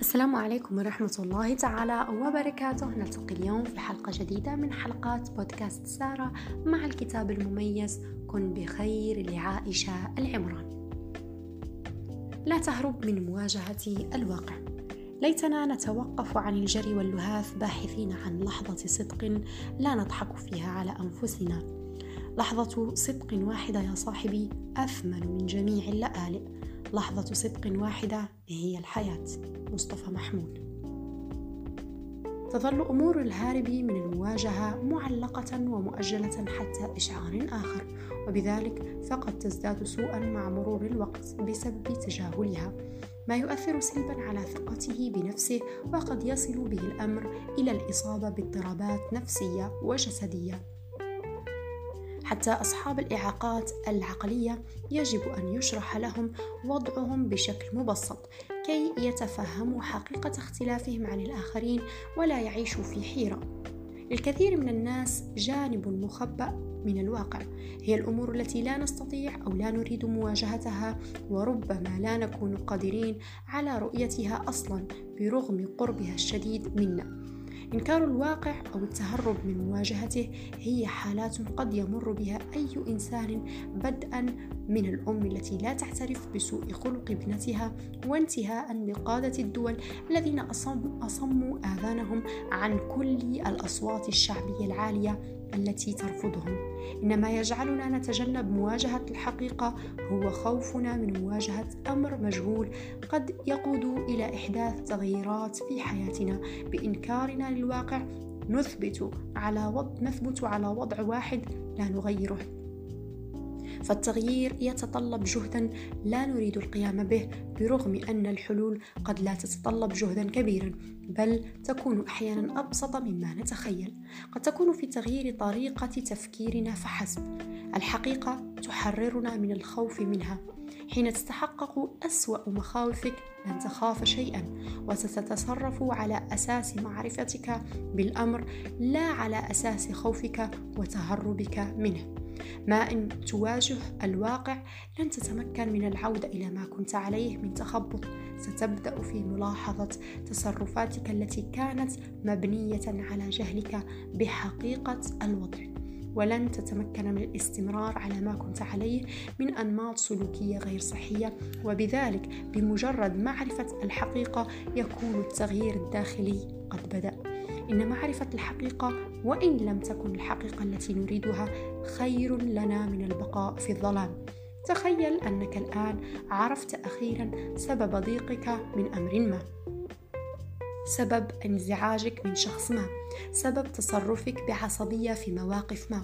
السلام عليكم ورحمة الله تعالى وبركاته. نلتقي اليوم في حلقة جديدة من حلقات بودكاست سارة مع الكتاب المميز كن بخير لعائشة العمران. لا تهرب من مواجهة الواقع. ليتنا نتوقف عن الجري واللهاث باحثين عن لحظة صدق لا نضحك فيها على أنفسنا. لحظة صدق واحدة يا صاحبي أثمن من جميع اللآلئ. لحظة صدق واحدة هي الحياة مصطفى محمود. تظل أمور الهارب من المواجهة معلقة ومؤجلة حتى إشعار آخر وبذلك فقد تزداد سوءا مع مرور الوقت بسبب تجاهلها ما يؤثر سلبا على ثقته بنفسه وقد يصل به الأمر إلى الإصابة باضطرابات نفسية وجسدية. حتى أصحاب الإعاقات العقلية يجب أن يشرح لهم وضعهم بشكل مبسط كي يتفهموا حقيقة اختلافهم عن الآخرين ولا يعيشوا في حيرة. للكثير من الناس جانب مخبأ من الواقع هي الأمور التي لا نستطيع أو لا نريد مواجهتها وربما لا نكون قادرين على رؤيتها أصلا برغم قربها الشديد منا إنكار الواقع أو التهرب من مواجهته هي حالات قد يمر بها أي إنسان بدءا من الأم التي لا تعترف بسوء خلق ابنتها وانتهاء بقادة الدول الذين أصموا آذانهم عن كل الأصوات الشعبية العالية التي ترفضهم. إنما يجعلنا نتجنب مواجهة الحقيقة هو خوفنا من مواجهة أمر مجهول قد يقود إلى إحداث تغييرات في حياتنا. بإنكارنا للواقع نثبت على وضع نثبت على وضع واحد لا نغيره. فالتغيير يتطلب جهدا لا نريد القيام به برغم أن الحلول قد لا تتطلب جهدا كبيرا بل تكون أحيانا أبسط مما نتخيل. قد تكون في تغيير طريقة تفكيرنا فحسب. الحقيقة تحررنا من الخوف منها. حين تتحقق أسوأ مخاوفك لن تخاف شيئا وستتصرف على أساس معرفتك بالأمر لا على أساس خوفك وتهربك منه. ما إن تواجه الواقع لن تتمكن من العودة إلى ما كنت عليه من تخبط. ستبدأ في ملاحظة تصرفاتك التي كانت مبنية على جهلك بحقيقة الوضع. ولن تتمكن من الاستمرار على ما كنت عليه من أنماط سلوكية غير صحية. وبذلك بمجرد معرفة الحقيقة يكون التغيير الداخلي قد بدأ. إن معرفة الحقيقة وإن لم تكن الحقيقة التي نريدها خير لنا من البقاء في الظلام. تخيل أنك الآن عرفت أخيرا سبب ضيقك من أمر ما. سبب انزعاجك من شخص ما. سبب تصرفك بعصبية في مواقف ما.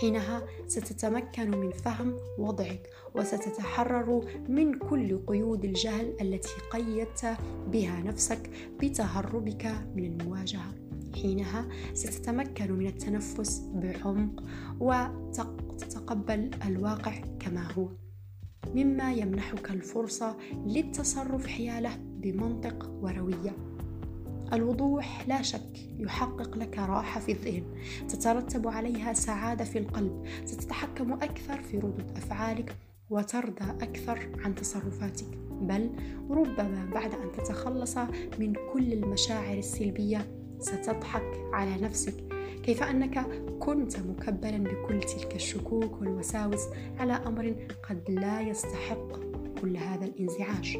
حينها ستتمكن من فهم وضعك وستتحرر من كل قيود الجهل التي قيدت بها نفسك بتهربك من المواجهة. حينها ستتمكن من التنفس بعمق وتتقبل الواقع كما هو. مما يمنحك الفرصة للتصرف حيالة بمنطق وروية. الوضوح لا شك يحقق لك راحة في الذهن. تترتب عليها سعادة في القلب. ستتحكم أكثر في ردود أفعالك وترضى أكثر عن تصرفاتك. بل ربما بعد أن تتخلص من كل المشاعر السلبية ستضحك على نفسك كيف أنك كنت مكبلا بكل تلك الشكوك والوساوس على أمر قد لا يستحق كل هذا الانزعاج.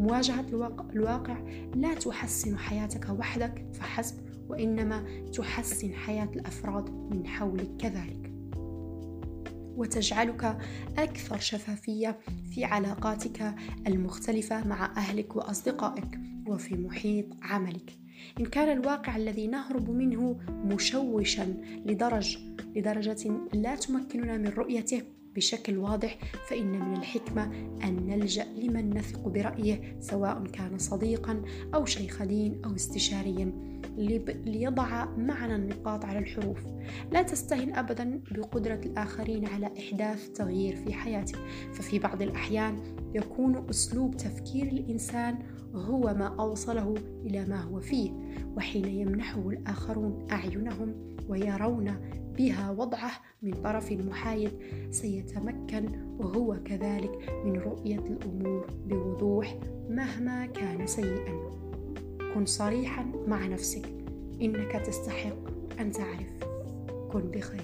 مواجهة الواقع لا تحسن حياتك وحدك فحسب وإنما تحسن حياة الأفراد من حولك كذلك. وتجعلك أكثر شفافية في علاقاتك المختلفة مع أهلك وأصدقائك وفي محيط عملك. إن كان الواقع الذي نهرب منه مشوشا لدرج لدرجة لا تمكننا من رؤيته بشكل واضح فإن من الحكمة أن نلجأ لمن نثق برأيه سواء كان صديقا أو شيخ دين أو استشاريا ليضع معنا النقاط على الحروف. لا تستهن أبدا بقدرة الآخرين على إحداث تغيير في حياتك. ففي بعض الأحيان يكون أسلوب تفكير الإنسان هو ما أوصله إلى ما هو فيه وحين يمنحه الآخرون أعينهم ويرون بها وضعه من طرف محايد سيتمكن وهو كذلك من رؤية الأمور بوضوح مهما كان سيئا. كن صريحا مع نفسك إنك تستحق أن تعرف. con Deja